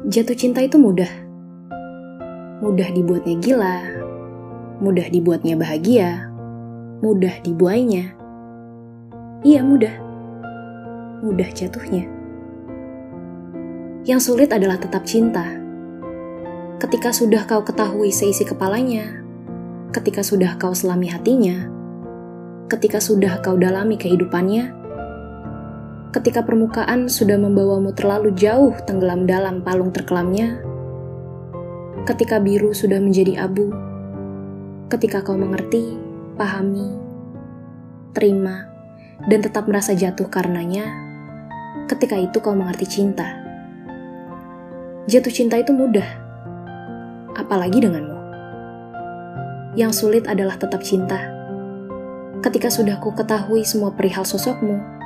Jatuh cinta itu mudah. Mudah dibuatnya gila, mudah dibuatnya bahagia, mudah dibuainya. Iya, mudah. Mudah jatuhnya. Yang sulit adalah tetap cinta. Ketika sudah kau ketahui seisi kepalanya, ketika sudah kau selami hatinya, ketika sudah kau dalami kehidupannya, ketika permukaan sudah membawamu terlalu jauh tenggelam dalam palung terkelamnya, ketika biru sudah menjadi abu, ketika kau mengerti, pahami, terima, dan tetap merasa jatuh karenanya, ketika itu kau mengerti cinta. Jatuh cinta itu mudah, apalagi denganmu. Yang sulit adalah tetap cinta. Ketika sudah ku ketahui semua perihal sosokmu,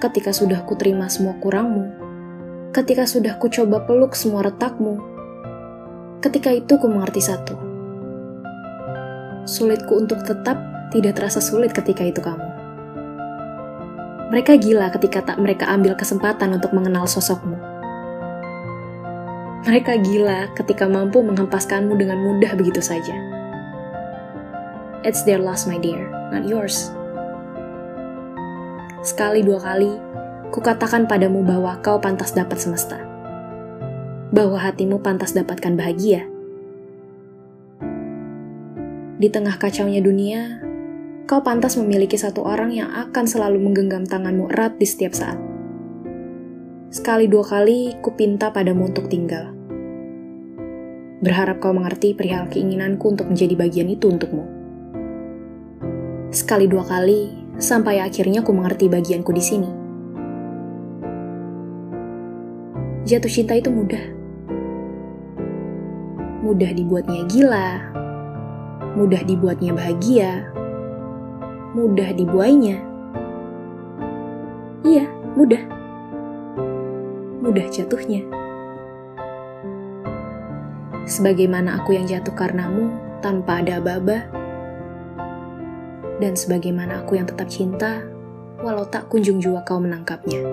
ketika sudah ku terima semua kurangmu, ketika sudah ku coba peluk semua retakmu, ketika itu ku mengerti satu. Sulitku untuk tetap tidak terasa sulit ketika itu kamu. Mereka gila ketika tak mereka ambil kesempatan untuk mengenal sosokmu. Mereka gila ketika mampu menghempaskanmu dengan mudah begitu saja. It's their loss, my dear, not yours. Sekali dua kali, kukatakan padamu bahwa kau pantas dapat semesta. Bahwa hatimu pantas dapatkan bahagia. Di tengah kacaunya dunia, kau pantas memiliki satu orang yang akan selalu menggenggam tanganmu erat di setiap saat. Sekali dua kali, kupinta padamu untuk tinggal. Berharap kau mengerti perihal keinginanku untuk menjadi bagian itu untukmu. Sekali dua kali, sampai akhirnya ku mengerti bagianku di sini. Jatuh cinta itu mudah. Mudah dibuatnya gila, mudah dibuatnya bahagia, mudah dibuainya. Iya, mudah. Mudah jatuhnya. Sebagaimana aku yang jatuh karenamu tanpa ada aba-aba, dan sebagaimana aku yang tetap cinta, walau tak kunjung jua kau menangkapnya.